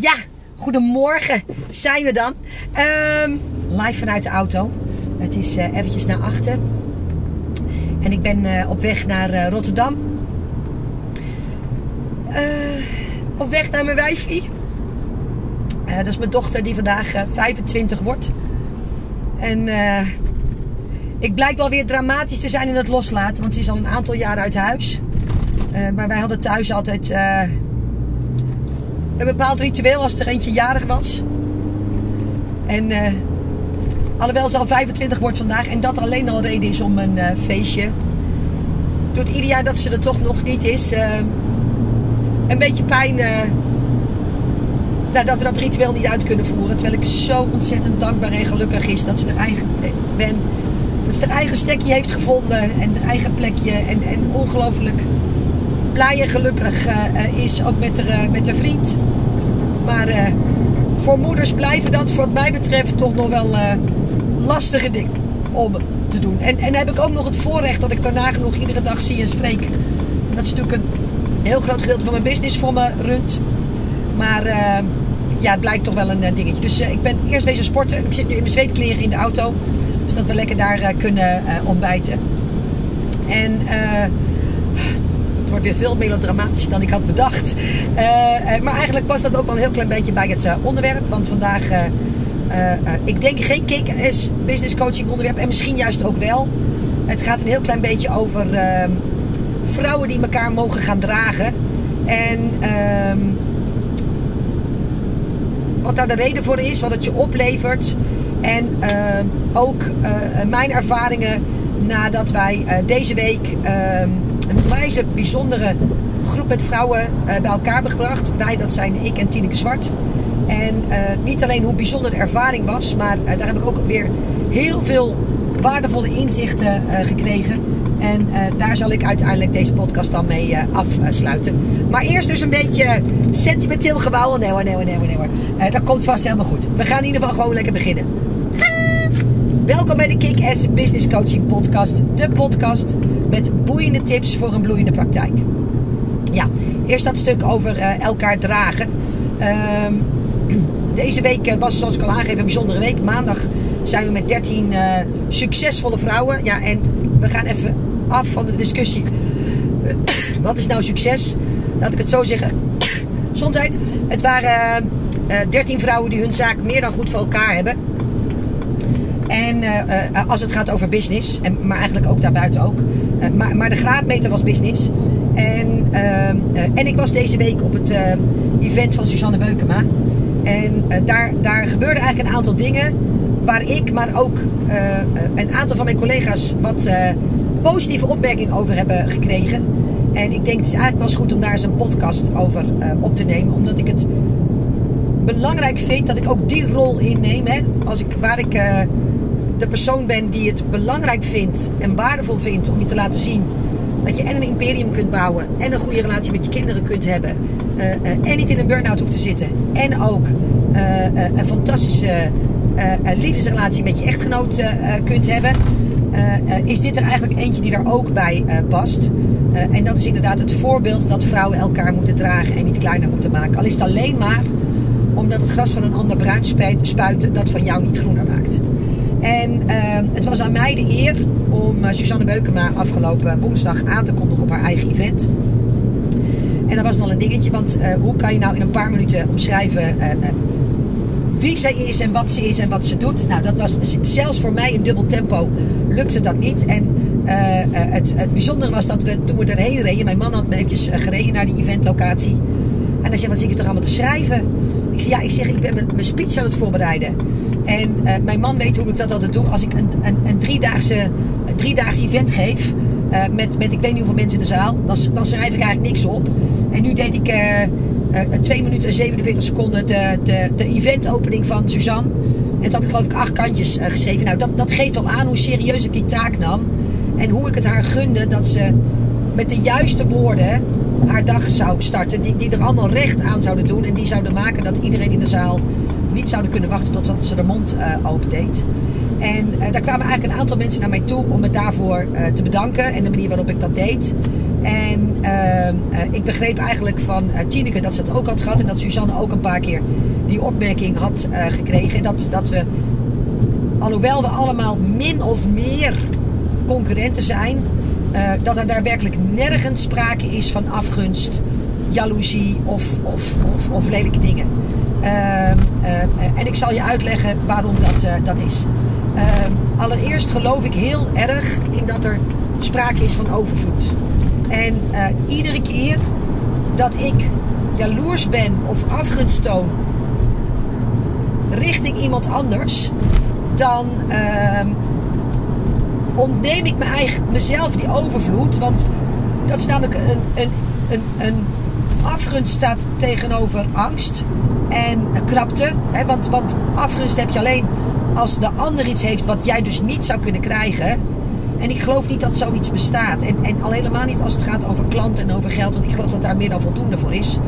Ja, goedemorgen zijn we dan. Ehm, live vanuit de auto. Het is uh, eventjes naar achter. En ik ben uh, op weg naar uh, Rotterdam. op weg naar mijn wijfie. dat is mijn dochter die vandaag 25 wordt. En ik blijk wel weer dramatisch te zijn in het loslaten. Want ze is al een aantal jaar uit huis. maar wij hadden thuis altijd een bepaald ritueel als er eentje jarig was. En uh, alhoewel ze al 25 wordt vandaag en dat alleen al reden is om een uh, feestje. Doet ieder jaar dat ze er toch nog niet is. Uh, een beetje pijn nou, dat we dat ritueel niet uit kunnen voeren. Terwijl ik zo ontzettend dankbaar en gelukkig is dat ze er eigen ben. Dat ze haar eigen stekje heeft gevonden en haar eigen plekje. En, en ongelooflijk blij en gelukkig uh, is, ook met haar, uh, met vriend. Maar uh, voor moeders blijven dat, wat mij betreft, toch nog wel lastige dingen om te doen. En, en heb ik ook nog het voorrecht dat ik daarna genoeg iedere dag zie en spreek. Dat is natuurlijk een heel groot gedeelte van mijn business voor me runt. Maar ja, het blijkt toch wel een dingetje. Dus ik ben eerst wezen sporten. Ik zit nu in mijn zweetkleren in de auto. Dus dat we lekker daar kunnen ontbijten. En het wordt weer veel melodramatischer dan ik had bedacht. Uh, maar eigenlijk past dat ook wel een heel klein beetje bij het uh, onderwerp. Want vandaag, ik denk geen kick is business coaching onderwerp. En misschien juist ook wel. Het gaat een heel klein beetje over ehm, vrouwen die elkaar mogen gaan dragen. En ehm, wat daar de reden voor is, wat het je oplevert. En ehm, ook mijn ervaringen nadat wij deze week een wijze bijzondere groep met vrouwen uh, bij elkaar gebracht. Wij, dat zijn ik en Tineke Zwart. En uh, niet alleen hoe bijzonder de ervaring was, maar uh, daar heb ik ook weer heel veel waardevolle inzichten gekregen. En daar zal ik uiteindelijk deze podcast dan mee afsluiten. Maar eerst dus een beetje sentimenteel gewauwel. Nee hoor, nee hoor, nee hoor, nee dat komt vast helemaal goed. We gaan in ieder geval gewoon lekker beginnen. Welkom bij de Kick-Ass Business Coaching Podcast. De podcast met boeiende tips voor een bloeiende praktijk. Ja, eerst dat stuk over uh, elkaar dragen. Uh, deze week eh, was, zoals ik al aangeef, een bijzondere week. Maandag zijn we met 13 uh, eh, succesvolle vrouwen. Ja, en we gaan even af van de discussie. Wat is nou succes? Laat ik het zo zeggen. Gezondheid. Het waren 13 vrouwen die hun zaak meer dan goed voor elkaar hebben. En uh, als het gaat over business, en, maar eigenlijk ook daarbuiten ook. Uh, maar, maar de graadmeter was business. En, en ik was deze week op het event van Suzanne Beukema. En daar, daar gebeurde eigenlijk een aantal dingen waar ik, maar ook een aantal van mijn collega's wat positieve opmerkingen over hebben gekregen. En ik denk het is eigenlijk wel eens goed om daar eens een podcast over op te nemen. Omdat ik het belangrijk vind dat ik ook die rol inneem. Hè? Als ik, waar ik de persoon ben die het belangrijk vindt en waardevol vindt om je te laten zien dat je en een imperium kunt bouwen en een goede relatie met je kinderen kunt hebben uh, uh, en niet in een burn-out hoeft te zitten en ook uh, een fantastische liefdesrelatie met je echtgenoot kunt hebben, is dit er eigenlijk eentje die daar ook bij past. en dat is inderdaad het voorbeeld dat vrouwen elkaar moeten dragen en niet kleiner moeten maken. Al is het alleen maar omdat het gras van een ander bruin spuiten dat van jou niet groener maakt. En uh, het was aan mij de eer om uh, Suzanne Beukema afgelopen woensdag aan te kondigen op haar eigen event. En dat was nog een dingetje, want uh, hoe kan je nou in een paar minuten omschrijven uh, wie zij is en wat ze is en wat ze doet? Nou, dat was zelfs voor mij in dubbel tempo lukte dat niet. En het, het bijzondere was dat we toen we erheen reden, mijn man had me gereden naar die eventlocatie. En hij zei, wat zit je toch allemaal te schrijven? Ik ja, ik zeg, ik ben mijn speech aan het voorbereiden. En uh, mijn man weet hoe ik dat altijd doe. Als ik een, een, een driedaagse, een event geef, uh, met, met ik weet niet hoeveel mensen in de zaal, dan, dan schrijf ik eigenlijk niks op. En nu deed ik uh, 2 minuten en 47 seconden de, de, de eventopening van Suzanne. En dat had ik geloof ik acht kantjes geschreven. Nou, dat, dat geeft wel aan hoe serieus ik die taak nam. En hoe ik het haar gunde dat ze met de juiste woorden haar dag zou starten. Die, die er allemaal recht aan zouden doen. En die zouden maken dat iedereen in de zaal niet zouden kunnen wachten tot ze de mond open deed. En uh, daar kwamen eigenlijk een aantal mensen naar mij toe om me daarvoor uh, te bedanken. En de manier waarop ik dat deed. En ehm, eh, ik begreep eigenlijk van Tineke dat ze het ook had gehad. En dat Suzanne ook een paar keer die opmerking had gekregen. Dat, dat we, alhoewel we allemaal min of meer concurrenten zijn, dat er daar werkelijk nergens sprake is van afgunst, jaloezie of, of, of, of lelijke dingen. Ehm, en ik zal je uitleggen waarom dat, dat is. Ehm, allereerst geloof ik heel erg in dat er sprake is van overvloed. En iedere keer dat ik jaloers ben of afgunst toon richting iemand anders, dan uh, ontneem ik mezelf die overvloed. Want dat is namelijk een, een, een, een afgunst staat tegenover angst en krapte. Hè? Want, want afgunst heb je alleen als de ander iets heeft wat jij dus niet zou kunnen krijgen. En ik geloof niet dat zoiets bestaat. En, en al helemaal niet als het gaat over klanten en over geld. Want ik geloof dat daar meer dan voldoende voor is.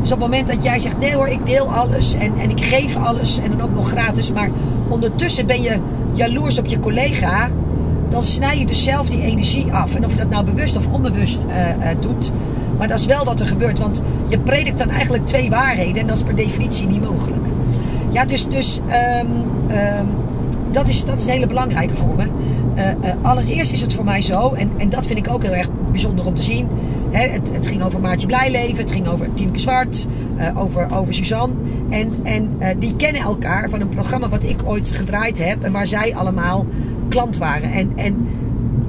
Dus op het moment dat jij zegt: nee hoor, ik deel alles en, en ik geef alles en dan ook nog gratis. Maar ondertussen ben je jaloers op je collega. Dan snij je dus zelf die energie af. En of je dat nou bewust of onbewust uh, uh, doet. Maar dat is wel wat er gebeurt. Want je predikt dan eigenlijk twee waarheden. En dat is per definitie niet mogelijk. Ja, dus, dus um, um, dat, is, dat is een hele belangrijke voor me. Uh, allereerst is het voor mij zo, en, en dat vind ik ook heel erg bijzonder om te zien. Het, het, ging over Maartje Blijleven, het ging over Tienke Zwart, over, over Suzanne. En, en die kennen elkaar van een programma wat ik ooit gedraaid heb en waar zij allemaal klant waren. En, en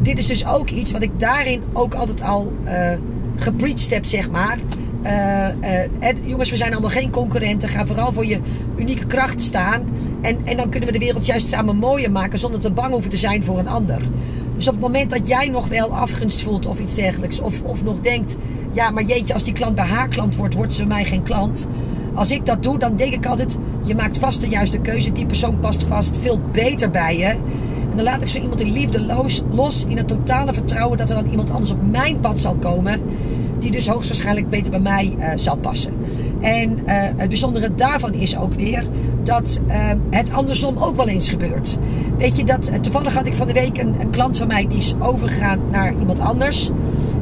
dit is dus ook iets wat ik daarin ook altijd al gepreached heb, zeg maar. Uh, uh, jongens, we zijn allemaal geen concurrenten. Ga vooral voor je unieke kracht staan. En, en dan kunnen we de wereld juist samen mooier maken zonder te bang hoeven te zijn voor een ander. Dus op het moment dat jij nog wel afgunst voelt of iets dergelijks, of, of nog denkt: ja, maar jeetje, als die klant bij haar klant wordt, wordt ze mij geen klant. Als ik dat doe, dan denk ik altijd: je maakt vast de juiste keuze. Die persoon past vast veel beter bij je. En dan laat ik zo iemand in liefde los, in het totale vertrouwen dat er dan iemand anders op mijn pad zal komen die dus hoogstwaarschijnlijk beter bij mij uh, zal passen. En uh, het bijzondere daarvan is ook weer dat uh, het andersom ook wel eens gebeurt. Weet je, dat, toevallig had ik van de week een, een, klant van mij die is overgegaan naar iemand anders.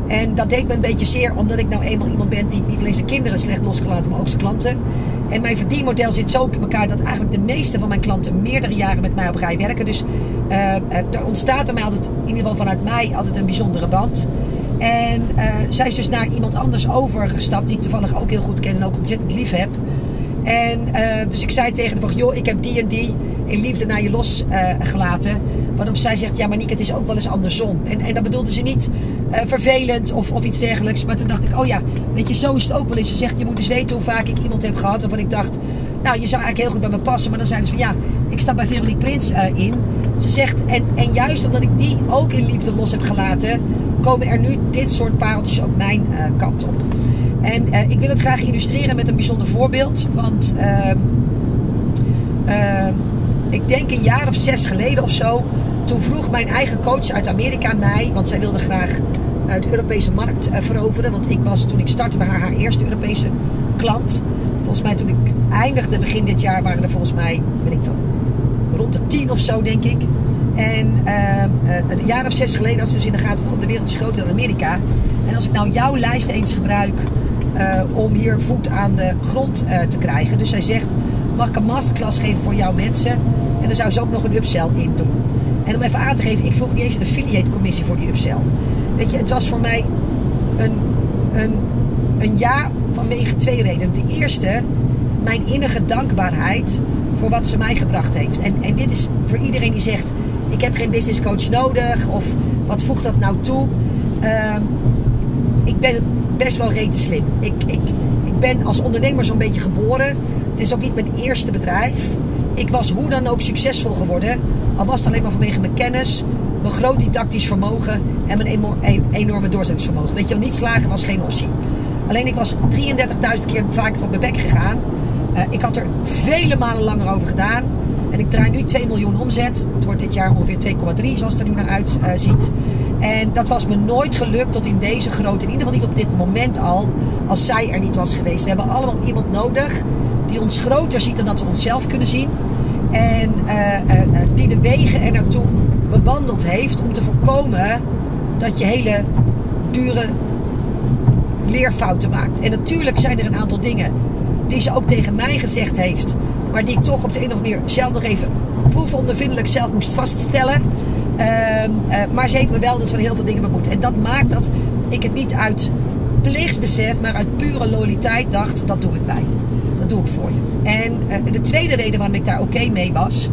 En dat deed me een beetje zeer, omdat ik nou eenmaal iemand ben die niet alleen zijn kinderen slecht losgelaten, maar ook zijn klanten. En mijn verdienmodel zit zo in elkaar dat eigenlijk de meeste van mijn klanten meerdere jaren met mij op rij werken. Dus er ontstaat bij mij altijd, in ieder geval vanuit mij, altijd een bijzondere band. En uh, zij is dus naar iemand anders overgestapt, die ik toevallig ook heel goed ken en ook ontzettend lief heb. En dus ik zei tegen haar, joh, ik heb die en die in liefde naar je losgelaten. Uh, waarop zij zegt, ja maar Niek, het is ook wel eens andersom. En, en dat bedoelde ze niet vervelend of, of iets dergelijks. Maar toen dacht ik, oh ja, weet je, zo is het ook wel eens. Ze zegt, je moet eens weten hoe vaak ik iemand heb gehad. Waarvan ik dacht, nou, je zou eigenlijk heel goed bij me passen. Maar dan zijn ze van, ja, ik sta bij Veronique Prins in. Ze zegt, en, en juist omdat ik die ook in liefde los heb gelaten komen er nu dit soort pareltjes op mijn kant op. En ik wil het graag illustreren met een bijzonder voorbeeld. Want uh, ik denk een jaar of zes geleden of zo. Toen vroeg mijn eigen coach uit Amerika mij. Want zij wilde graag de Europese markt veroveren. Want ik was toen ik startte bij haar haar eerste Europese klant. Volgens mij toen ik eindigde begin dit jaar waren er volgens mij, weet ik veel, rond de tien of zo denk ik. En uh, een jaar of zes geleden had ze dus in de gaten van de wereld is groter dan Amerika. En als ik nou jouw lijst eens gebruik om hier voet aan de grond te krijgen. Dus zij zegt, mag ik een masterclass geven voor jouw mensen? En dan zou ze ook nog een upsell in doen. En om even aan te geven, ik vroeg niet eens een affiliate commissie voor die upsell. Weet je, het was voor mij een, een, een ja vanwege twee redenen. De eerste, mijn innige dankbaarheid voor wat ze mij gebracht heeft. En, en dit is voor iedereen die zegt: Ik heb geen business coach nodig. Of wat voegt dat nou toe? Uh, ik ben best wel rete slim. Ik, ik, ik ben als ondernemer zo'n beetje geboren. Dit is ook niet mijn eerste bedrijf. Ik was hoe dan ook succesvol geworden. Al was het alleen maar vanwege mijn kennis, mijn groot didactisch vermogen en mijn enorme doorzettingsvermogen. Weet je wel, niet slagen was geen optie. Alleen ik was 33.000 keer vaker op mijn bek gegaan. Uh, ik had er vele malen langer over gedaan. En ik draai nu 2 miljoen omzet. Het wordt dit jaar ongeveer 2,3 zoals het er nu naar uitziet. Uh, en dat was me nooit gelukt tot in deze grootte. In ieder geval niet op dit moment al. Als zij er niet was geweest. We hebben allemaal iemand nodig die ons groter ziet dan dat we onszelf kunnen zien. En uh, die de wegen er naartoe bewandeld heeft om te voorkomen dat je hele dure leerfouten maakt. En natuurlijk zijn er een aantal dingen die ze ook tegen mij gezegd heeft. Maar die ik toch op de een of andere manier zelf nog even proefondervindelijk zelf moest vaststellen. Ehm, eh, maar ze heeft me wel dat van heel veel dingen bemoeid. En dat maakt dat ik het niet uit plichtsbesef, maar uit pure loyaliteit dacht, dat doe ik bij. Doe ik voor je. En uh, de tweede reden waarom ik daar oké mee was,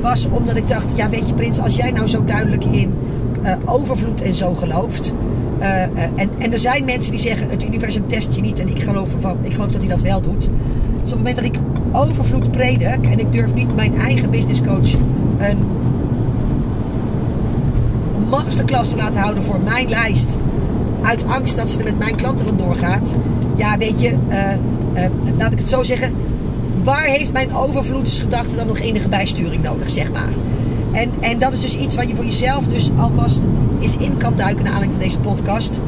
was omdat ik dacht, ja weet je Prins, als jij nou zo duidelijk in uh, overvloed en zo gelooft. Uh, en, en er zijn mensen die zeggen, het universum test je niet. En ik geloof, ervan, ik geloof dat hij dat wel doet. Dus op het moment dat ik overvloed predik en ik durf niet mijn eigen business coach een masterclass te laten houden voor mijn lijst. Uit angst dat ze er met mijn klanten vandoor gaat. Ja, weet je, uh, uh, laat ik het zo zeggen. Waar heeft mijn overvloedsgedachte dan nog enige bijsturing nodig, zeg maar? En, en dat is dus iets wat je voor jezelf dus alvast eens in kan duiken naar aanleiding van deze podcast.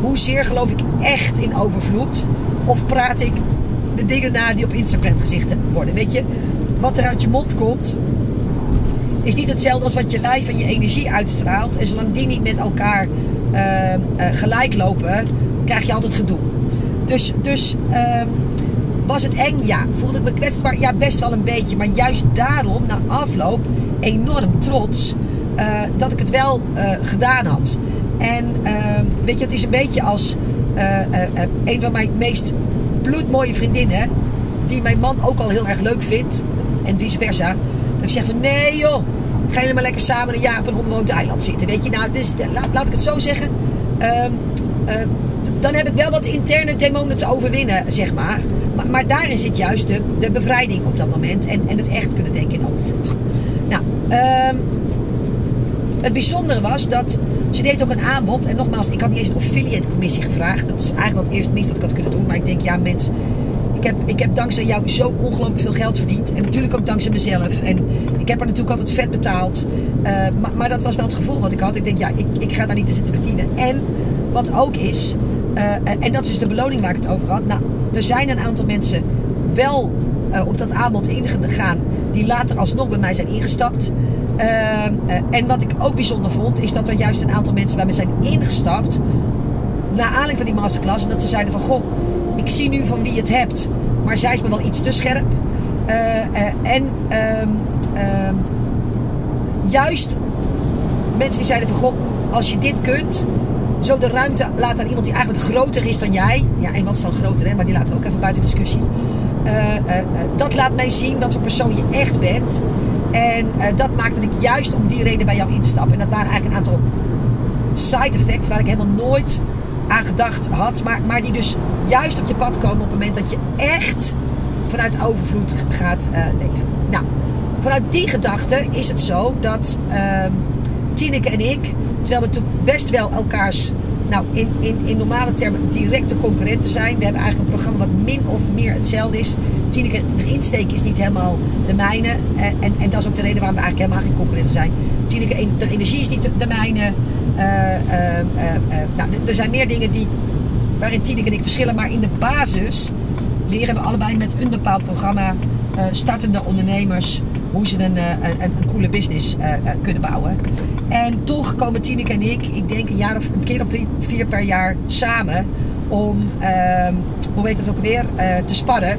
Hoezeer geloof ik echt in overvloed? Of praat ik de dingen na die op Instagram gezicht worden? Weet je, wat er uit je mond komt, is niet hetzelfde als wat je lijf en je energie uitstraalt. En zolang die niet met elkaar uh, gelijk lopen, krijg je altijd gedoe. Dus, dus uh, was het eng? Ja. Voelde ik me kwetsbaar? Ja, best wel een beetje. Maar juist daarom, na afloop, enorm trots uh, dat ik het wel gedaan had. En ehm, weet je, het is een beetje als een van mijn meest bloedmooie vriendinnen, die mijn man ook al heel erg leuk vindt, en vice versa. Dat ik zeg van nee joh, ga je maar lekker samen een jaar op een onbewoond eiland zitten. Weet je, nou, dus, laat, laat ik het zo zeggen. Um, uh, dan heb ik wel wat interne demonen te overwinnen, zeg maar. Maar, maar daarin zit juist de, bevrijding op dat moment. En, en het echt kunnen denken in overvloed. Nou, um, het bijzondere was dat ze deed ook een aanbod. En nogmaals, ik had niet eens een affiliate commissie gevraagd. Dat is eigenlijk wat het eerst minst dat ik had kunnen doen. Maar ik denk, ja mens, ik heb, ik heb dankzij jou zo ongelooflijk veel geld verdiend. En natuurlijk ook dankzij mezelf. En ik heb er natuurlijk altijd vet betaald. Uh, maar, maar, dat was wel het gevoel wat ik had. Ik denk, ja, ik, ik ga daar niet te zitten verdienen. En wat ook is, uh, en dat is dus de beloning waar ik het over had. Nou, er zijn een aantal mensen wel uh, op dat aanbod ingegaan. Die later alsnog bij mij zijn ingestapt. En wat ik ook bijzonder vond, is dat er juist een aantal mensen bij me zijn ingestapt. Naar aanleiding van die masterclass. En dat ze zeiden van, goh, ik zie nu van wie het hebt. Maar zij is me wel iets te scherp. Uh, uh, en um, juist mensen die zeiden van, goh, als je dit kunt, zo de ruimte laat aan iemand die eigenlijk groter is dan jij. Ja, wat is dan groter, hè? Maar die laten we ook even buiten discussie. Uh, dat laat mij zien wat voor persoon je echt bent. En dat maakt dat ik juist om die reden bij jou instap. En dat waren eigenlijk een aantal side effects waar ik helemaal nooit aan gedacht had. Maar, maar die dus juist op je pad komen op het moment dat je echt vanuit overvloed gaat uh, leven. Nou, vanuit die gedachte is het zo dat uh, Tineke en ik, terwijl we natuurlijk best wel elkaars, nou in, in, in normale termen, directe concurrenten zijn. We hebben eigenlijk een programma wat min of meer hetzelfde is. Tineke, de insteek is niet helemaal de mijne. En, en, en dat is ook de reden waarom we eigenlijk helemaal geen concurrenten zijn. Tineke, de energie is niet de mijne. Uh, uh, nou, er zijn meer dingen die, waarin Tineke en ik verschillen. Maar in de basis leren we allebei met een bepaald programma startende ondernemers hoe ze een, een, coole business kunnen bouwen. En toch komen Tineke en ik, ik denk een, jaar of, een keer of drie, vier per jaar samen om, ehm, hoe weet het ook weer, te sparren.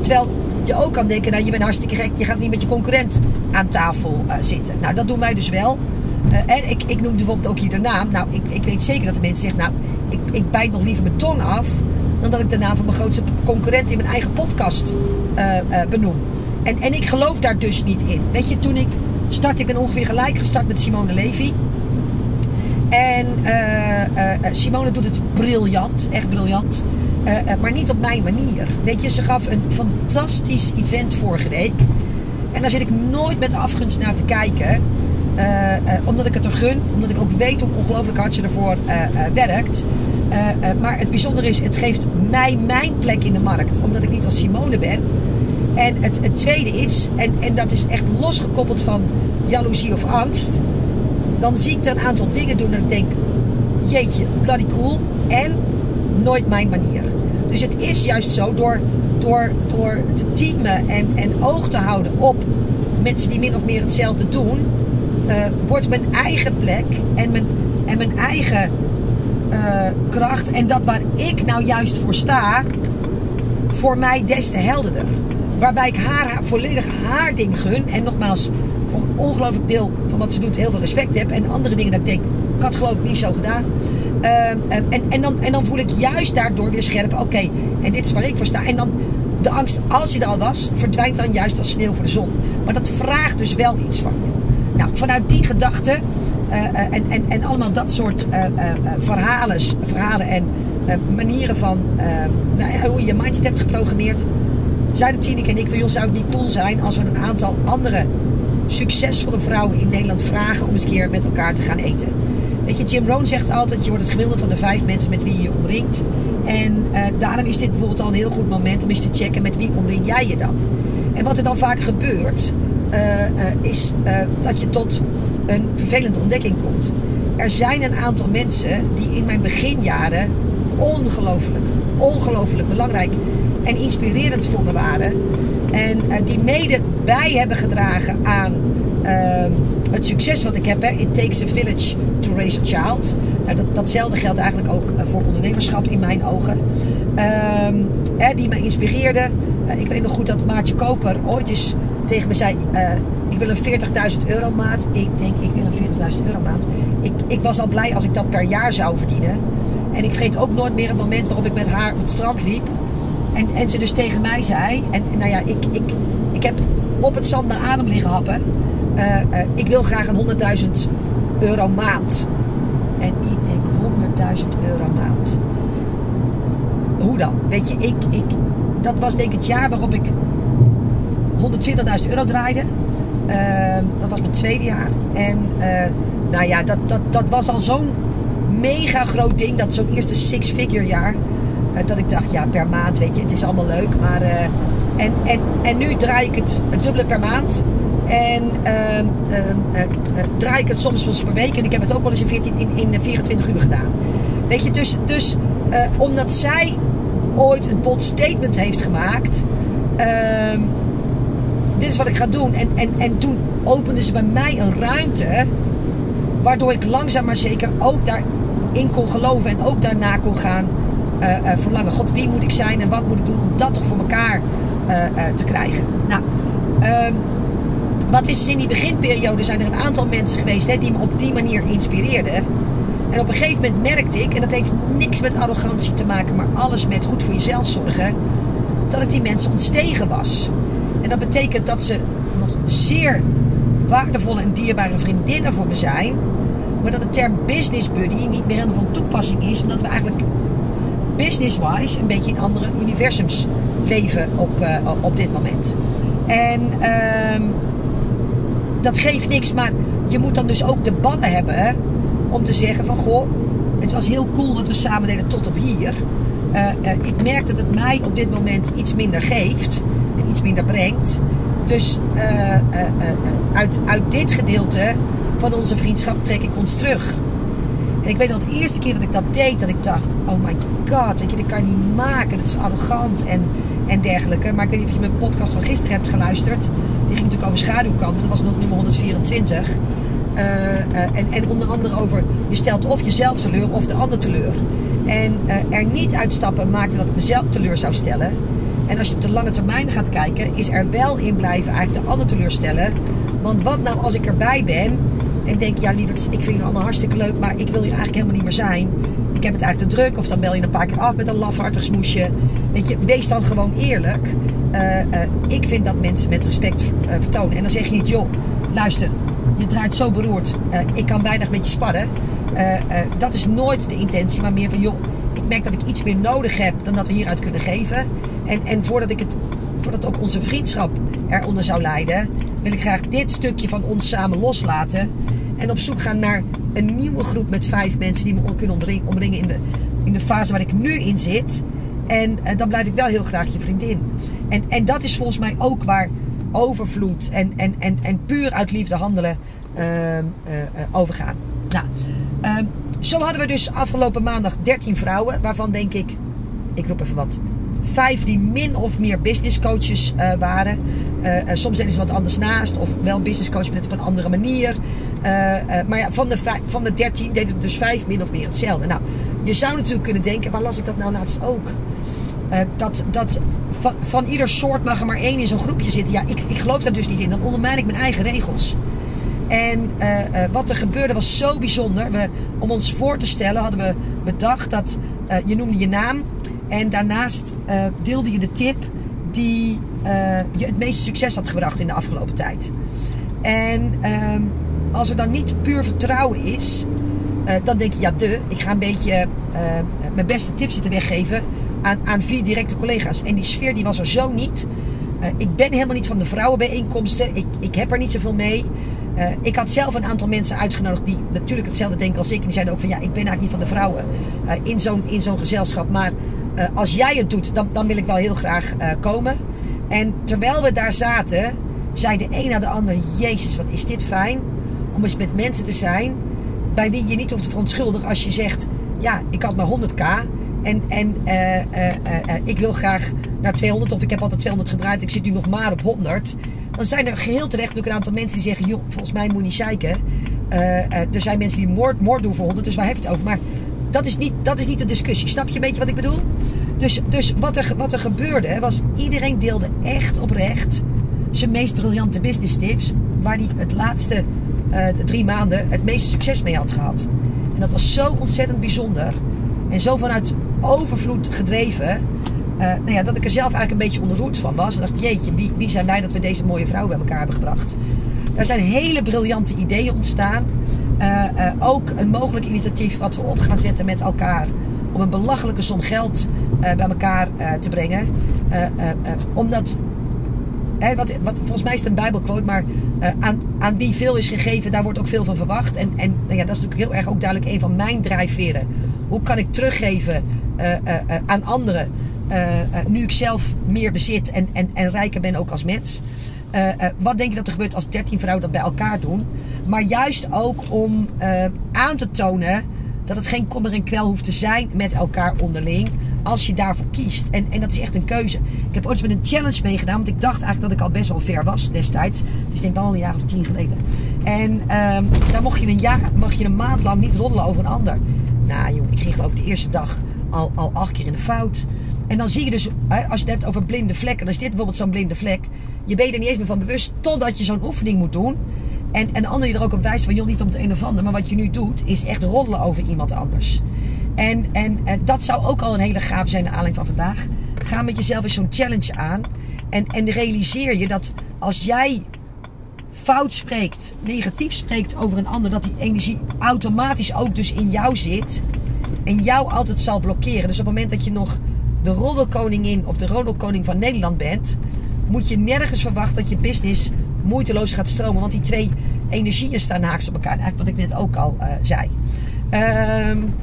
terwijl je ook kan denken, nou je bent hartstikke gek, je gaat niet met je concurrent aan tafel zitten. Nou dat doen wij dus wel. Uh, en ik, ik noem bijvoorbeeld ook hier de naam. Nou, ik, ik weet zeker dat de mensen zeggen, nou, ik, ik bijt nog liever mijn tong af dan dat ik de naam van mijn grootste concurrent in mijn eigen podcast uh, uh, benoem. En, en ik geloof daar dus niet in. Weet je, toen ik start, ik ben ongeveer gelijk gestart met Simone Levy. En Simone doet het briljant, echt briljant. maar niet op mijn manier. Weet je, ze gaf een fantastisch event vorige week. En daar zit ik nooit met afgunst naar te kijken. Uh, uh, omdat ik het er gun, omdat ik ook weet hoe ongelooflijk hard ze ervoor uh, werkt. maar het bijzondere is, het geeft mij mijn plek in de markt, omdat ik niet als Simone ben. En het, het tweede is, en, en dat is echt losgekoppeld van jaloezie of angst. Dan zie ik er een aantal dingen doen en ik denk, jeetje, bloody cool. En nooit mijn manier. Dus het is juist zo, door, door, door te teamen en, en oog te houden op mensen die min of meer hetzelfde doen uh, wordt mijn eigen plek en mijn, en mijn eigen eh, kracht. En dat waar ik nou juist voor sta, voor mij des te helderder. Waarbij ik haar, volledig haar ding gun. En nogmaals, voor een ongelooflijk deel van wat ze doet heel veel respect heb. En andere dingen dat ik denk, ik had geloof ik niet zo gedaan. Ehm, en, en, dan, en dan voel ik juist daardoor weer scherp, oké, en dit is waar ik voor sta. En dan de angst, als je er al was, verdwijnt dan juist als sneeuw voor de zon. Maar dat vraagt dus wel iets van. Nou, vanuit die gedachte uh, en, en, en allemaal dat soort uh, verhalen, verhalen en manieren van nou, hoe je je mindset hebt geprogrammeerd, zeiden Tineke en ik van, joh, zou het niet cool zijn als we een aantal andere succesvolle vrouwen in Nederland vragen om eens een keer met elkaar te gaan eten. Weet je, Jim Rohn zegt altijd, je wordt het gemiddelde van de vijf mensen met wie je je omringt. En daarom is dit bijvoorbeeld al een heel goed moment om eens te checken met wie omring jij je dan. En wat er dan vaak gebeurt, is dat je tot een vervelende ontdekking komt. Er zijn een aantal mensen die in mijn beginjaren ongelooflijk, ongelooflijk belangrijk en inspirerend voor me waren. En die mede bij hebben gedragen aan ehm, het succes wat ik heb. Hè. It takes a village to raise a child. Uh, dat, datzelfde geldt eigenlijk ook voor ondernemerschap in mijn ogen. Uh, die me inspireerde. Uh, ik weet nog goed dat Maartje Koper ooit eens tegen me zei... ik wil een 40.000 euro maand. Ik denk, ik wil een 40.000 euro maand. Ik, ik was al blij als ik dat per jaar zou verdienen. En ik vergeet ook nooit meer het moment waarop ik met haar op het strand liep. En, en ze dus tegen mij zei... En nou ja, ik, ik, ik heb op het zand naar adem liggen happen. Uh, uh, ik wil graag een 100.000 euro maand. En ik denk 100.000 euro maand. Hoe dan? Weet je, ik, ik, dat was denk ik het jaar waarop ik 120.000 euro draaide. Uh, dat was mijn tweede jaar. En nou ja, dat, dat, dat was al zo'n mega groot ding. Dat zo'n eerste six-figure jaar. dat ik dacht, ja, per maand, weet je, het is allemaal leuk. Maar, en, en, en nu draai ik het, het dubbele per maand. En uh, draai ik het soms wel eens per week. En ik heb het ook wel eens in, 14, in, in 24 uur gedaan. Weet je, dus, dus omdat zij ooit een bold statement heeft gemaakt. Dit is wat ik ga doen. En, en, en toen opende ze bij mij een ruimte. Waardoor ik langzaam maar zeker ook daarin kon geloven. En ook daarna kon gaan verlangen. God, wie moet ik zijn en wat moet ik doen om dat toch voor elkaar te krijgen? Nou, ehm, wat is dus in die beginperiode zijn er een aantal mensen geweest hè, die me op die manier inspireerden. En op een gegeven moment merkte ik, en dat heeft niks met arrogantie te maken, maar alles met goed voor jezelf zorgen, dat ik die mensen ontstegen was. En dat betekent dat ze nog zeer waardevolle en dierbare vriendinnen voor me zijn, maar dat de term business buddy niet meer helemaal van toepassing is, omdat we eigenlijk business-wise een beetje in andere universums leven op, uh, op dit moment. En uh, dat geeft niks, maar je moet dan dus ook de ballen hebben om te zeggen van goh, het was heel cool wat we samen deden tot op hier. Uh, uh, ik merk dat het mij op dit moment iets minder geeft iets minder brengt. Dus uh, uit, uit dit gedeelte van onze vriendschap trek ik ons terug. En ik weet nog de eerste keer dat ik dat deed, dat ik dacht: oh my god, weet je, dat kan je niet maken. Dat is arrogant en, en dergelijke. Maar ik weet niet of je mijn podcast van gisteren hebt geluisterd. Die ging natuurlijk over schaduwkanten. Dat was nog nummer 124. Uh, uh, en, en onder andere over je stelt of jezelf teleur of de ander teleur. En er niet uitstappen maakte dat ik mezelf teleur zou stellen. En als je op de lange termijn gaat kijken, is er wel in blijven eigenlijk de ander teleurstellen. Want wat nou als ik erbij ben en denk, ja lieverd, ik vind het allemaal hartstikke leuk, maar ik wil hier eigenlijk helemaal niet meer zijn. Ik heb het eigenlijk te druk. Of dan bel je een paar keer af met een lafhartig smoesje. Weet je, wees dan gewoon eerlijk. Uh, uh, ik vind dat mensen met respect uh, vertonen. En dan zeg je niet, joh, luister, je draait zo beroerd. ik kan weinig met je sparren. dat is nooit de intentie, maar meer van, joh, ik merk dat ik iets meer nodig heb dan dat we hieruit kunnen geven. En, en voordat ik het voordat ook onze vriendschap eronder zou lijden, wil ik graag dit stukje van ons samen loslaten. En op zoek gaan naar een nieuwe groep met vijf mensen die me kunnen omringen in de, in de fase waar ik nu in zit. En, en dan blijf ik wel heel graag je vriendin. En, en dat is volgens mij ook waar overvloed en, en, en, en puur uit liefde handelen uh, uh, overgaan. Nou, uh, zo hadden we dus afgelopen maandag 13 vrouwen, waarvan denk ik, ik roep even wat, vijf die min of meer business coaches uh, waren. Uh, uh, soms deden ze wat anders naast, of wel business coach, maar net op een andere manier. maar ja, van de, van de dertien deden er dus vijf min of meer hetzelfde. Nou, je zou natuurlijk kunnen denken, waar las ik dat nou laatst ook? Dat dat van, van ieder soort mag er maar één in zo'n groepje zitten. Ja, ik, ik geloof daar dus niet in. Dan ondermijn ik mijn eigen regels. En wat er gebeurde was zo bijzonder. We, om ons voor te stellen hadden we bedacht dat je noemde je naam. En daarnaast deelde je de tip die je het meeste succes had gebracht in de afgelopen tijd. En ehm, als er dan niet puur vertrouwen is, dan denk je, ja, de, ik ga een beetje mijn beste tips zitten weggeven aan, aan vier directe collega's. En die sfeer die was er zo niet. Ik ben helemaal niet van de vrouwenbijeenkomsten. Ik, ik heb er niet zoveel mee. Ik had zelf een aantal mensen uitgenodigd die natuurlijk hetzelfde denken als ik. En die zeiden ook van ja, ik ben eigenlijk niet van de vrouwen in zo'n in zo'n gezelschap. Maar als jij het doet, dan, dan wil ik wel heel graag komen. En terwijl we daar zaten, zei de een na de ander: Jezus, wat is dit fijn om eens met mensen te zijn bij wie je niet hoeft te verontschuldigen als je zegt: Ja, ik had maar 100k. En, en uh, ik wil graag naar 200 of ik heb altijd 200 gedraaid. Ik zit nu nog maar op 100. Dan zijn er geheel terecht ook een aantal mensen die zeggen... joh, volgens mij moet je niet zeiken. er zijn mensen die moord, moord doen voor 100, dus waar heb je het over? Maar dat is niet, dat is niet de discussie. Snap je een beetje wat ik bedoel? Dus, dus wat, er, wat er gebeurde was... iedereen deelde echt oprecht zijn meest briljante business tips... waar hij het laatste drie maanden het meeste succes mee had gehad. En dat was zo ontzettend bijzonder... En zo vanuit overvloed gedreven. Uh, nou ja, dat ik er zelf eigenlijk een beetje onderroerd van was. En dacht, jeetje, wie, wie zijn wij dat we deze mooie vrouw bij elkaar hebben gebracht? Er zijn hele briljante ideeën ontstaan. Uh, uh, ook een mogelijk initiatief wat we op gaan zetten met elkaar. Om een belachelijke som geld bij elkaar te brengen. omdat, wat, wat, volgens mij is het een bijbelquote, maar aan, aan wie veel is gegeven, daar wordt ook veel van verwacht. En, en nou ja, dat is natuurlijk heel erg ook duidelijk een van mijn drijfveren. Hoe kan ik teruggeven aan anderen. nu ik zelf meer bezit en, en, en rijker ben ook als mens. Wat denk je dat er gebeurt als 13 vrouwen dat bij elkaar doen? Maar juist ook om aan te tonen dat het geen kommer en kwel hoeft te zijn met elkaar onderling. Als je daarvoor kiest. En, en dat is echt een keuze. Ik heb ooit met een challenge meegedaan. Want ik dacht eigenlijk dat ik al best wel ver was destijds. Het is denk ik al een jaar of tien geleden. En um, daar mocht je, een jaar, je een maand lang niet roddelen over een ander. Nou jongen, ik ging geloof ik de eerste dag al, al acht keer in de fout. En dan zie je dus, als je het hebt over blinde vlekken, dan is dit bijvoorbeeld zo'n blinde vlek. Je bent er niet eens meer van bewust totdat je zo'n oefening moet doen. En, de ander je er ook op wijst van, joh, niet om het een of ander. Maar wat je nu doet, is echt roddelen over iemand anders. En, en, en dat zou ook al een hele gave zijn, de aanleiding van vandaag. Ga met jezelf eens zo'n challenge aan. En, en realiseer je dat als jij fout spreekt, negatief spreekt over een ander, dat die energie automatisch ook dus in jou zit en jou altijd zal blokkeren. Dus op het moment dat je nog de roddelkoningin of de roddelkoning van Nederland bent, moet je nergens verwachten dat je business moeiteloos gaat stromen, want die twee energieën staan haaks op elkaar. Eigenlijk wat ik net ook al uh, zei. Um,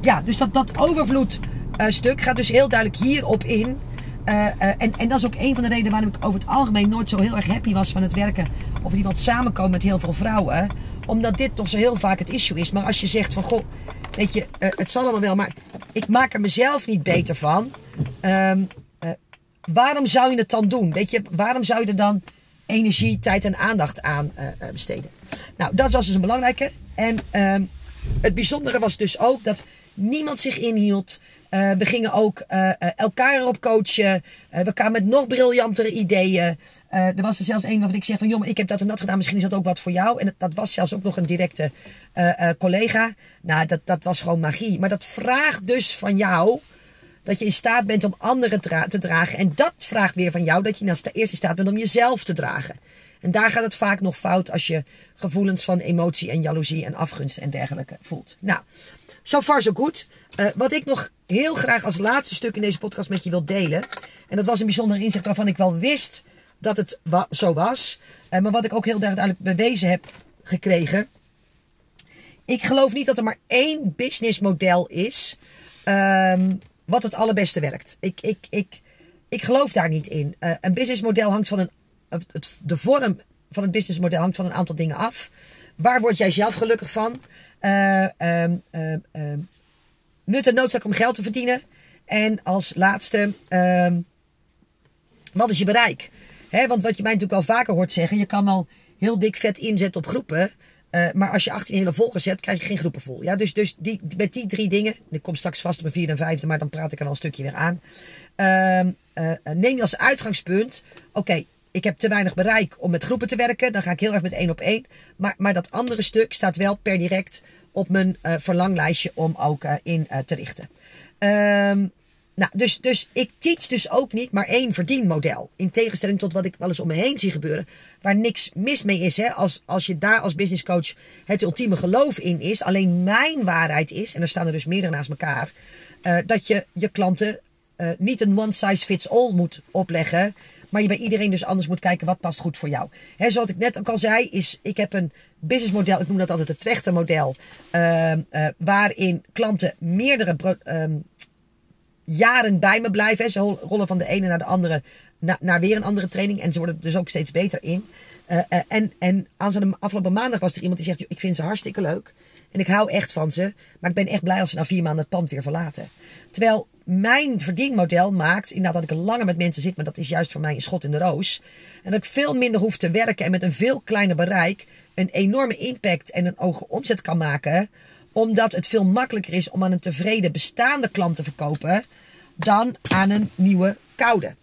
ja, dus dat, dat overvloed uh, gaat dus heel duidelijk hierop in. Uh, en, en dat is ook een van de redenen waarom ik over het algemeen nooit zo heel erg happy was van het werken. Of die wat samenkomen met heel veel vrouwen. Omdat dit toch zo heel vaak het issue is. Maar als je zegt van goh, weet je, het zal allemaal wel, maar ik maak er mezelf niet beter van. Um, waarom zou je het dan doen? Weet je, waarom zou je er dan energie, tijd en aandacht aan besteden? Nou, dat was dus een belangrijke. En um, het bijzondere was dus ook dat niemand zich inhield. Uh, we gingen ook elkaar erop coachen. We kwamen met nog briljantere ideeën. er was er zelfs een waarvan ik zeg van... joh, ik heb dat en dat gedaan. Misschien is dat ook wat voor jou. En dat, was zelfs ook nog een directe collega. Nou, dat, dat was gewoon magie. Maar dat vraagt dus van jou... dat je in staat bent om anderen te dragen. En dat vraagt weer van jou dat je eerst in staat bent om jezelf te dragen. En daar gaat het vaak nog fout als je gevoelens van emotie en jaloezie en afgunst en dergelijke voelt. Nou, zo far zo goed. Uh, wat ik nog heel graag als laatste stuk in deze podcast met je wil delen. En dat was een bijzonder inzicht waarvan ik wel wist dat het zo was. Uh, maar wat ik ook heel duidelijk bewezen heb gekregen. Ik geloof niet dat er maar één businessmodel is. Um, wat het allerbeste werkt. Ik, ik, ik, ik geloof daar niet in. Uh, een businessmodel hangt van een. Het, de vorm van een businessmodel hangt van een aantal dingen af. Waar word jij zelf gelukkig van? Uh, um, nut en noodzaak om geld te verdienen. En als laatste, wat is je bereik? Want wat je mij natuurlijk al vaker hoort zeggen, je kan wel heel dik vet inzetten op groepen. Uh, maar als je 18 hele volgers hebt, krijg je geen groepen vol. Ja, dus, dus die, met die drie dingen. Ik kom straks vast op mijn vierde en vijfde, maar dan praat ik er al een stukje weer aan. Uh, neem je als uitgangspunt. Oké, ik heb te weinig bereik om met groepen te werken. Dan ga ik heel erg met één op één. Maar, maar dat andere stuk staat wel per direct op mijn uh, verlanglijstje om ook uh, in uh, te richten. Um, nou, dus, dus ik teach dus ook niet maar één verdienmodel. In tegenstelling tot wat ik wel eens om me heen zie gebeuren. Waar niks mis mee is. Hè? Als, als je daar als business coach het ultieme geloof in is. Alleen mijn waarheid is. En er staan er dus meerdere naast elkaar. dat je je klanten niet een one size fits all moet opleggen. Maar je bij iedereen dus anders moet kijken wat past goed voor jou. He, zoals ik net ook al zei, is ik heb een businessmodel, ik noem dat altijd het trechtermodel. Uh, uh, waarin klanten meerdere uh, jaren bij me blijven. Ze rollen van de ene naar de andere na, naar weer een andere training. En ze worden er dus ook steeds beter in. Uh, en, en aan de afgelopen maandag was er iemand die zegt: Ik vind ze hartstikke leuk. En ik hou echt van ze. Maar ik ben echt blij als ze na vier maanden het pand weer verlaten. Terwijl mijn verdienmodel maakt inderdaad dat ik langer met mensen zit. Maar dat is juist voor mij een schot in de roos. En dat ik veel minder hoef te werken. En met een veel kleiner bereik een enorme impact en een hoge omzet kan maken. Omdat het veel makkelijker is om aan een tevreden bestaande klant te verkopen. Dan aan een nieuwe koude.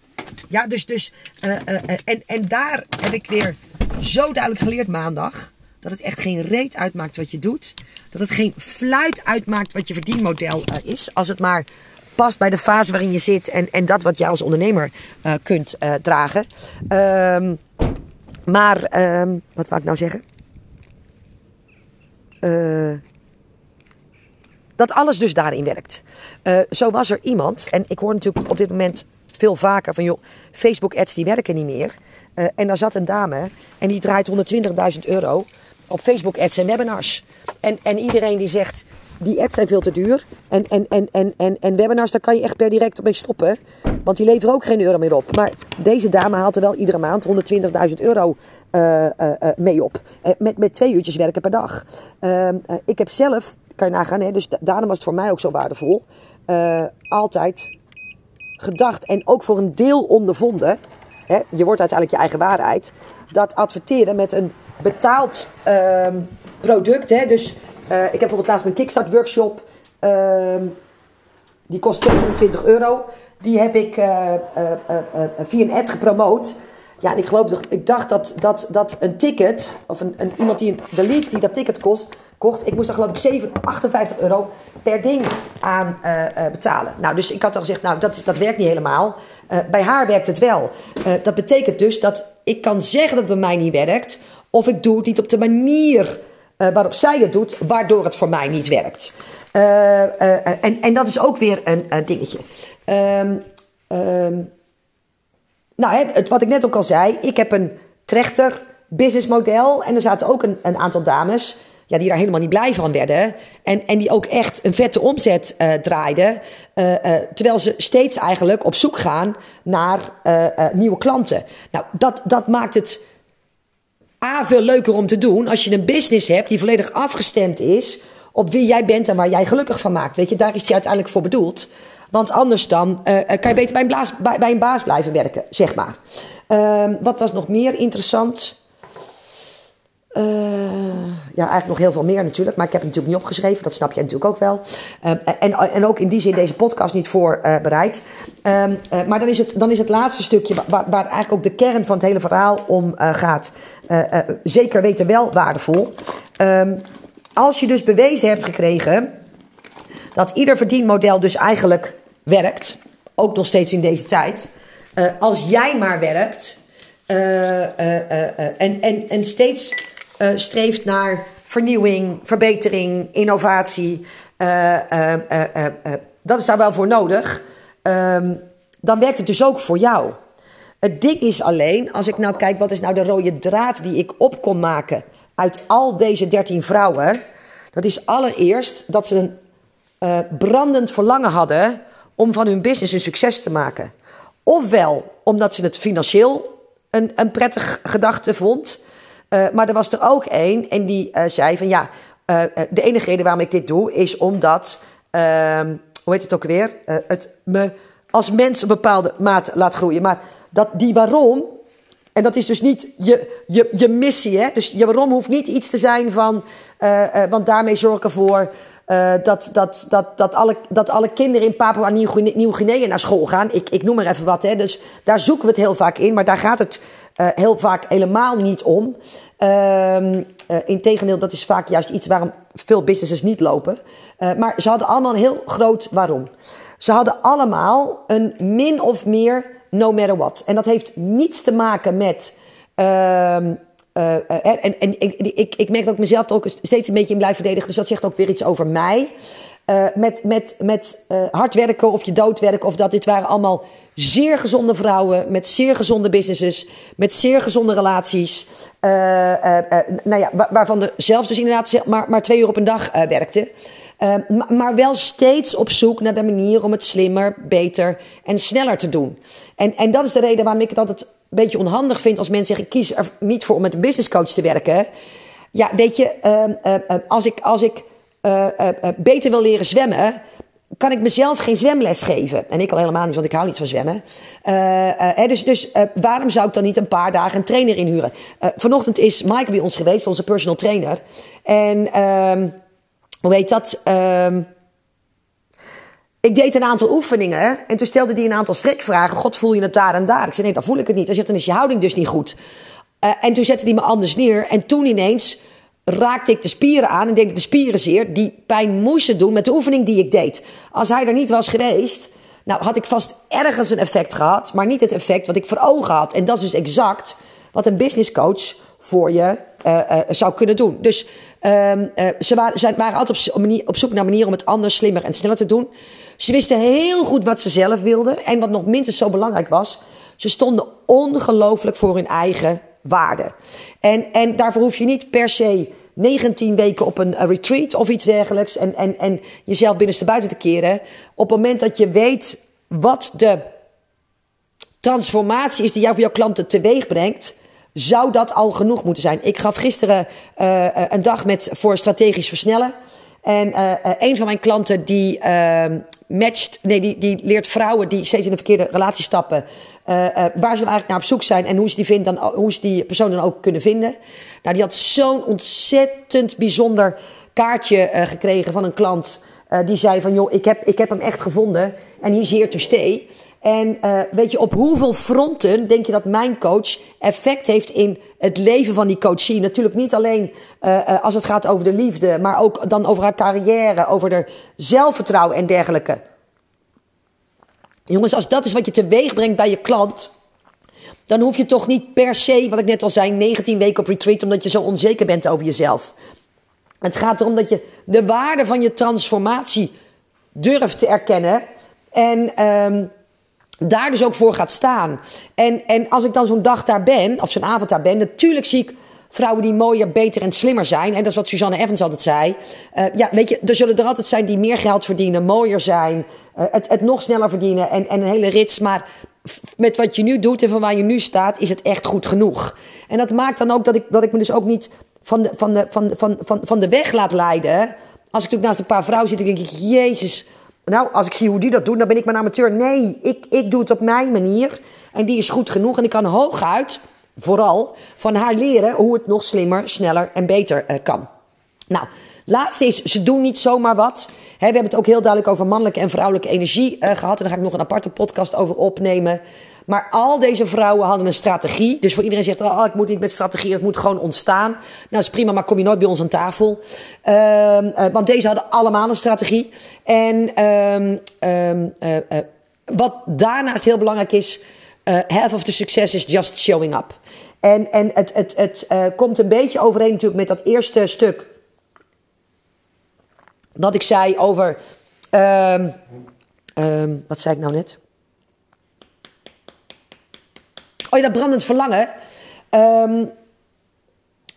Ja, dus, dus uh, uh, en, en daar heb ik weer zo duidelijk geleerd maandag dat het echt geen reet uitmaakt wat je doet. Dat het geen fluit uitmaakt wat je verdienmodel is. Als het maar past bij de fase waarin je zit en, en dat wat jij als ondernemer kunt dragen. Um, maar, um, wat wou ik nou zeggen? Dat alles dus daarin werkt. zo was er iemand, en ik hoor natuurlijk op dit moment veel vaker van joh, Facebook ads die werken niet meer. en daar zat een dame en die draait 120.000 euro op Facebook ads en webinars. En, en iedereen die zegt, die ads zijn veel te duur. En, en, en, en, en, en webinars, daar kan je echt per direct mee stoppen. Want die leveren ook geen euro meer op. Maar deze dame haalt er wel iedere maand 120.000 euro uh, mee op. met, met twee uurtjes werken per dag. Ehm, ik heb zelf, kan je nagaan, hè, dus daarom was het voor mij ook zo waardevol. altijd gedacht en ook voor een deel ondervonden. Hè, je wordt uiteindelijk je eigen waarheid. Dat adverteren met een betaald ehm, product. Hè? Dus uh, ik heb bijvoorbeeld laatst mijn Kickstart workshop. Uh, die kost 220 euro. Die heb ik uh, via een ad gepromoot. Ja, en ik geloof, ik dacht dat, dat, dat een ticket, of een, iemand die de lead die dat ticket kost, kocht, ik moest daar geloof ik 7, 58 euro per ding aan betalen. Nou, dus ik had al gezegd, nou, dat, dat werkt niet helemaal. bij haar werkt het wel. dat betekent dus dat ik kan zeggen dat het bij mij niet werkt, of ik doe het niet op de manier waarop zij het doet, waardoor het voor mij niet werkt. En, en dat is ook weer een, dingetje. Um, nou, het, wat ik net ook al zei, ik heb een trechter businessmodel. En er zaten ook een, een aantal dames ja, die daar helemaal niet blij van werden. En, en die ook echt een vette omzet uh, draaiden. Uh, uh, terwijl ze steeds eigenlijk op zoek gaan naar nieuwe klanten. Nou, dat, dat maakt het A, veel leuker om te doen als je een business hebt die volledig afgestemd is op wie jij bent en waar jij gelukkig van maakt. Weet je, daar is die uiteindelijk voor bedoeld. Want anders dan uh, kan je beter bij een, bij, een baas blijven werken, zeg maar. Uh, wat was nog meer interessant? Uh, ja, eigenlijk nog heel veel meer natuurlijk. Maar ik heb het natuurlijk niet opgeschreven. Dat snap je natuurlijk ook wel. Uh, en, en ook in die zin deze podcast niet voorbereid. Uh, maar dan is, het, dan is het laatste stukje waar, waar eigenlijk ook de kern van het hele verhaal om gaat. zeker weten wel waardevol. Ehm, als je dus bewezen hebt gekregen dat ieder verdienmodel dus eigenlijk werkt. Ook nog steeds in deze tijd. als jij maar werkt. en, en, en steeds streeft naar vernieuwing, verbetering, innovatie. Dat is daar wel voor nodig. Um, dan werkt het dus ook voor jou. Het ding is alleen, als ik nou kijk, wat is nou de rode draad die ik op kon maken uit al deze 13 vrouwen? Dat is allereerst dat ze een uh, brandend verlangen hadden om van hun business een succes te maken. Ofwel omdat ze het financieel een, een prettig gedachte vond. Uh, maar er was er ook één en die uh, zei van ja, de enige reden waarom ik dit doe is omdat, ehm, hoe heet het ook weer, het me als mens een bepaalde maat laat groeien. Maar dat, die waarom, En dat is dus niet je, je, je missie. Hè? Dus je waarom hoeft niet iets te zijn van. Want daarmee zorg ik ervoor uh, dat, dat, dat, dat, alle, dat alle kinderen in Papua Nieuw-Guinea naar school gaan. Ik, ik noem maar even wat. Hè? Dus daar zoeken we het heel vaak in. Maar daar gaat het heel vaak helemaal niet om. Ehm, integendeel, dat is vaak juist iets waarom veel businesses niet lopen. maar ze hadden allemaal een heel groot waarom. Ze hadden allemaal een min of meer no matter what. En dat heeft niets te maken met. Uh, uh, en en ik, ik merk dat ik mezelf er ook steeds een beetje in blijf verdedigen. Dus dat zegt ook weer iets over mij. Uh, met met, met hard werken of je doodwerken of dat. Dit waren allemaal zeer gezonde vrouwen. Met zeer gezonde businesses. Met zeer gezonde relaties. nou ja, waarvan er zelfs dus inderdaad maar, maar twee uur op een dag werkte. Uh, maar wel steeds op zoek naar de manier om het slimmer, beter en sneller te doen. En, en dat is de reden waarom ik het altijd een beetje onhandig vind als mensen zeggen: kies er niet voor om met een business coach te werken. Ja, weet je, uh, uh, als ik, als ik beter wil leren zwemmen, kan ik mezelf geen zwemles geven. En ik al helemaal niet, want ik hou niet van zwemmen. Dus dus waarom zou ik dan niet een paar dagen een trainer inhuren? vanochtend is Mike bij ons geweest, onze personal trainer. En ehm, heet dat? Uh, ik deed een aantal oefeningen en toen stelde hij een aantal strikvragen. God, voel je het daar en daar? Ik zei, nee, dan voel ik het niet. Hij zegt, dan is je houding dus niet goed. Uh, en toen zette hij me anders neer. En toen ineens raakte ik de spieren aan en deed ik de spieren zeer. Die pijn moesten doen met de oefening die ik deed. Als hij er niet was geweest, nou had ik vast ergens een effect gehad. Maar niet het effect wat ik voor ogen had. En dat is dus exact wat een business coach voor je uh, uh, zou kunnen doen. Dus Um, uh, ze waren, waren altijd op, manier, op, zoek naar manieren om het anders, slimmer en sneller te doen. Ze wisten heel goed wat ze zelf wilden. En wat nog minstens zo belangrijk was, ze stonden ongelooflijk voor hun eigen waarde. En, en daarvoor hoef je niet per se 19 weken op een retreat of iets dergelijks. En, en, en jezelf binnenstebuiten te keren. Op het moment dat je weet wat de transformatie is die jou voor jouw klanten teweeg brengt zou dat al genoeg moeten zijn. Ik gaf gisteren uh, een dag met, voor strategisch versnellen. En uh, een van mijn klanten die ehm, matcht, nee, die, die leert vrouwen die steeds in de verkeerde relatie stappen. waar ze eigenlijk naar op zoek zijn en hoe ze die, vindt dan, hoe ze die persoon dan ook kunnen vinden. Nou, die had zo'n ontzettend bijzonder kaartje gekregen van een klant. die zei van, joh, ik heb, ik heb hem echt gevonden en hier is here to stay. En uh, weet je, op hoeveel fronten denk je dat mijn coach effect heeft in het leven van die coachie? Natuurlijk niet alleen uh, als het gaat over de liefde, maar ook dan over haar carrière, over haar zelfvertrouwen en dergelijke. Jongens, als dat is wat je teweeg brengt bij je klant, dan hoef je toch niet per se, wat ik net al zei, 19 weken op retreat, omdat je zo onzeker bent over jezelf. Het gaat erom dat je de waarde van je transformatie durft te erkennen. En um, daar dus ook voor gaat staan. En, en als ik dan zo'n dag daar ben, of zo'n avond daar ben, natuurlijk zie ik vrouwen die mooier, beter en slimmer zijn. En dat is wat Suzanne Evans altijd zei. Uh, ja, weet je, er zullen er altijd zijn die meer geld verdienen, mooier zijn, uh, het, het nog sneller verdienen en, en een hele rits. Maar met wat je nu doet en van waar je nu staat, is het echt goed genoeg. En dat maakt dan ook dat ik, dat ik me dus ook niet van de, van de, van, van, van, van de weg laat leiden. Als ik natuurlijk naast een paar vrouwen zit, dan denk ik, jezus, nou, als ik zie hoe die dat doen, dan ben ik mijn amateur. Nee, ik, ik doe het op mijn manier. En die is goed genoeg. En ik kan hooguit, vooral, van haar leren hoe het nog slimmer, sneller en beter uh, kan. Nou, laatste is, ze doen niet zomaar wat. We hebben het ook heel duidelijk over mannelijke en vrouwelijke energie uh, gehad. En daar ga ik nog een aparte podcast over opnemen. Maar al deze vrouwen hadden een strategie. Dus voor iedereen zegt, oh, ik moet niet met strategie, het moet gewoon ontstaan. Nou, dat is prima, maar kom je nooit bij ons aan tafel. Um, uh, want deze hadden allemaal een strategie. En um, um, uh, uh, wat daarnaast heel belangrijk is, half of the success is just showing up. En, en het, het, het komt een beetje overeen natuurlijk met dat eerste stuk. Wat ik zei over. wat zei ik nou net? Oh ja, dat brandend verlangen. Um,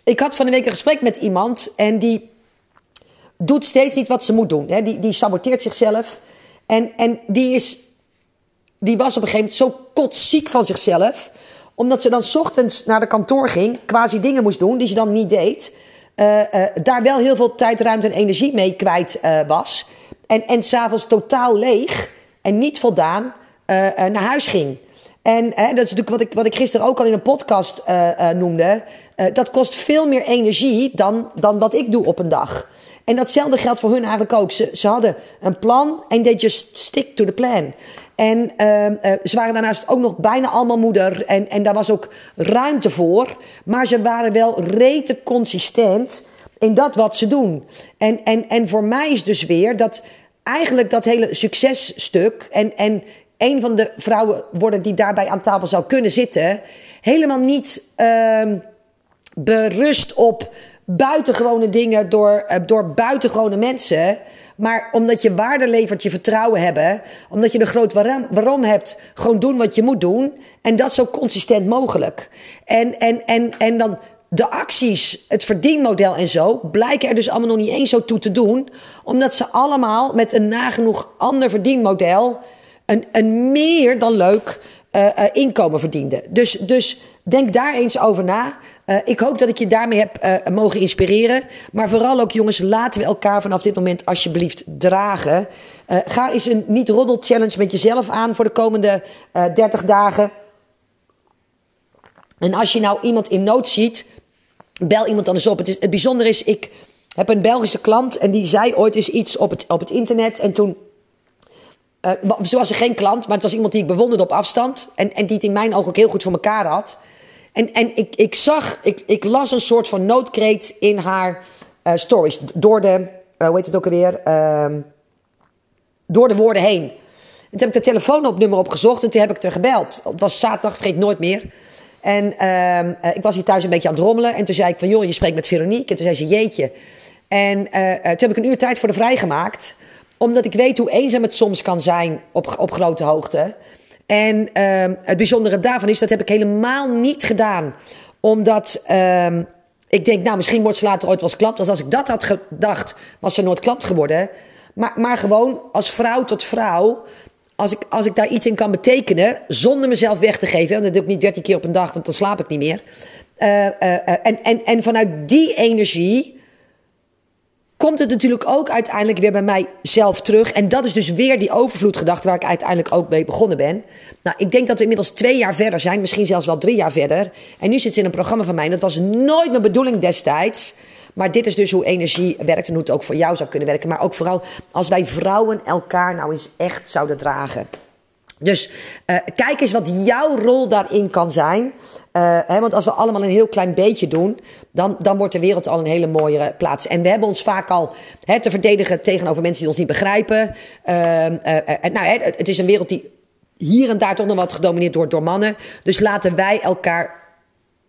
ik had van de week een gesprek met iemand en die doet steeds niet wat ze moet doen. Hè. Die, die saboteert zichzelf. En, en die, is, die was op een gegeven moment zo kotsziek van zichzelf. Omdat ze dan ochtends naar de kantoor ging, quasi dingen moest doen die ze dan niet deed. Uh, uh, daar wel heel veel tijd, ruimte en energie mee kwijt uh, was. En, en s'avonds totaal leeg en niet voldaan naar huis ging. En hè, dat is natuurlijk wat ik, wat ik gisteren ook al in een podcast noemde. dat kost veel meer energie dan, dan wat ik doe op een dag. En datzelfde geldt voor hun eigenlijk ook. Ze, ze hadden een plan en they just stick to the plan. En uh, ze waren daarnaast ook nog bijna allemaal moeder. En, en daar was ook ruimte voor. Maar ze waren wel rete consistent in dat wat ze doen. En, en, en voor mij is dus weer dat eigenlijk dat hele successtuk. En, en een van de vrouwen worden die daarbij aan tafel zou kunnen zitten. helemaal niet uh, berust op buitengewone dingen door, uh, door buitengewone mensen. Maar omdat je waarde levert, je vertrouwen hebben. Omdat je een groot waarom, waarom hebt. Gewoon doen wat je moet doen. En dat zo consistent mogelijk. En, en, en, en dan de acties, het verdienmodel en zo. blijken er dus allemaal nog niet eens zo toe te doen. Omdat ze allemaal met een nagenoeg ander verdienmodel. Een, een meer dan leuk uh, uh, inkomen verdienden. Dus, dus denk daar eens over na. Uh, ik hoop dat ik je daarmee heb mogen inspireren. Maar vooral ook, jongens, laten we elkaar vanaf dit moment alsjeblieft dragen. Ga eens een niet-roddel challenge met jezelf aan voor de komende 30 dagen. En als je nou iemand in nood ziet, bel iemand dan op. Het, is, bijzondere is, ik heb een Belgische klant en die zei ooit eens iets op het, op het internet. En toen uh, ze was geen klant, maar het was iemand die ik bewonderde op afstand. En, en die het in mijn ogen ook heel goed voor elkaar had. En, en ik, ik zag, ik, ik las een soort van noodkreet in haar uh, stories. Door de, uh, hoe heet het ook alweer? Uh, door de woorden heen. En toen heb ik de telefoonnummer opgezocht en toen heb ik er gebeld. Het was zaterdag, vergeet nooit meer. En uh, ik was hier thuis een beetje aan het rommelen. En toen zei ik van, joh, je spreekt met Veronique. En toen zei ze, jeetje. En toen heb ik een uur tijd voor de vrijgemaakt. Omdat ik weet hoe eenzaam het soms kan zijn op, op grote hoogte. En uh, het bijzondere daarvan is, dat heb ik helemaal niet gedaan. Omdat uh, ik denk, nou, misschien wordt ze later ooit wel eens klant. Dus als ik dat had gedacht, was ze nooit klant geworden. Maar, maar gewoon als vrouw tot vrouw. Als ik, als ik daar iets in kan betekenen, zonder mezelf weg te geven. Want dat doe ik niet dertien keer op een dag, want dan slaap ik niet meer. Uh, en, en, en vanuit die energie komt het natuurlijk ook uiteindelijk weer bij mijzelf terug. En dat is dus weer die overvloedgedachte waar ik uiteindelijk ook mee begonnen ben. Nou, ik denk dat we inmiddels twee jaar verder zijn, misschien zelfs wel drie jaar verder. En nu zit ze in een programma van mij. Dat was nooit mijn bedoeling destijds. Maar dit is dus hoe energie werkt en hoe het ook voor jou zou kunnen werken. Maar ook vooral als wij vrouwen elkaar nou eens echt zouden dragen. Dus uh, kijk eens wat jouw rol daarin kan zijn. Uh, hè, want als we allemaal een heel klein beetje doen, dan, dan wordt de wereld al een hele mooiere plaats. En we hebben ons vaak al hè, te verdedigen tegenover mensen die ons niet begrijpen. Uh, nou, hè, het is een wereld die hier en daar toch nog wat gedomineerd wordt door mannen. Dus laten wij elkaar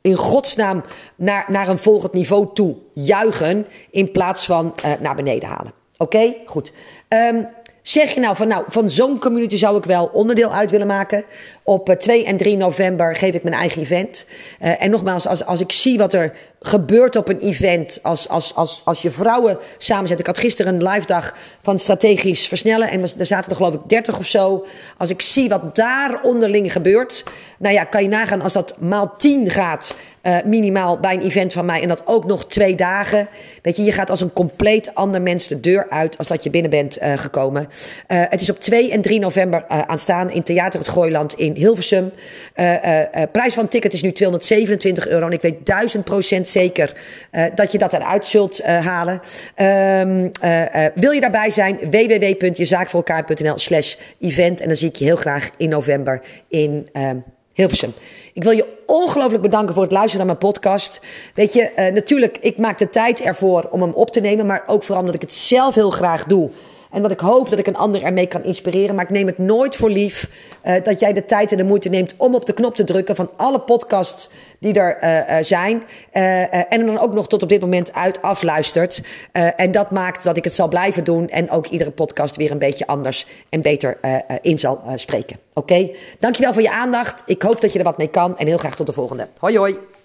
in godsnaam naar, naar een volgend niveau toe juichen. In plaats van naar beneden halen. Oké, goed. Um, Zeg je nou van, nou, van zo'n community zou ik wel onderdeel uit willen maken. Op 2 en 3 november geef ik mijn eigen event. Uh, en nogmaals, als, als ik zie wat er gebeurt op een event, als, als, als, als je vrouwen samenzet. Ik had gisteren een live dag van strategisch versnellen en er zaten er geloof ik 30 of zo. Als ik zie wat daar onderling gebeurt, nou ja, kan je nagaan als dat maal 10 gaat. Uh, minimaal bij een event van mij en dat ook nog twee dagen. Weet je, je gaat als een compleet ander mens de deur uit als dat je binnen bent uh, gekomen. Uh, het is op 2 en 3 november aanstaan in Theater het Gooiland in Hilversum. prijs van ticket is nu 227 euro en ik weet 1000 procent zeker dat je dat eruit zult halen. Um, wil je daarbij zijn? www.jezaakvoorelkaar.nl slash event en dan zie ik je heel graag in november in um, Hilversum. Ik wil je ongelooflijk bedanken voor het luisteren naar mijn podcast. Weet je, natuurlijk, ik maak de tijd ervoor om hem op te nemen. Maar ook vooral omdat ik het zelf heel graag doe. En dat ik hoop dat ik een ander ermee kan inspireren. Maar ik neem het nooit voor lief uh, dat jij de tijd en de moeite neemt om op de knop te drukken van alle podcasts die er uh, uh, zijn. en dan ook nog tot op dit moment uit afluistert. en dat maakt dat ik het zal blijven doen. En ook iedere podcast weer een beetje anders en beter in zal spreken. Oké? Okay? Dankjewel voor je aandacht. Ik hoop dat je er wat mee kan. En heel graag tot de volgende. Hoi hoi.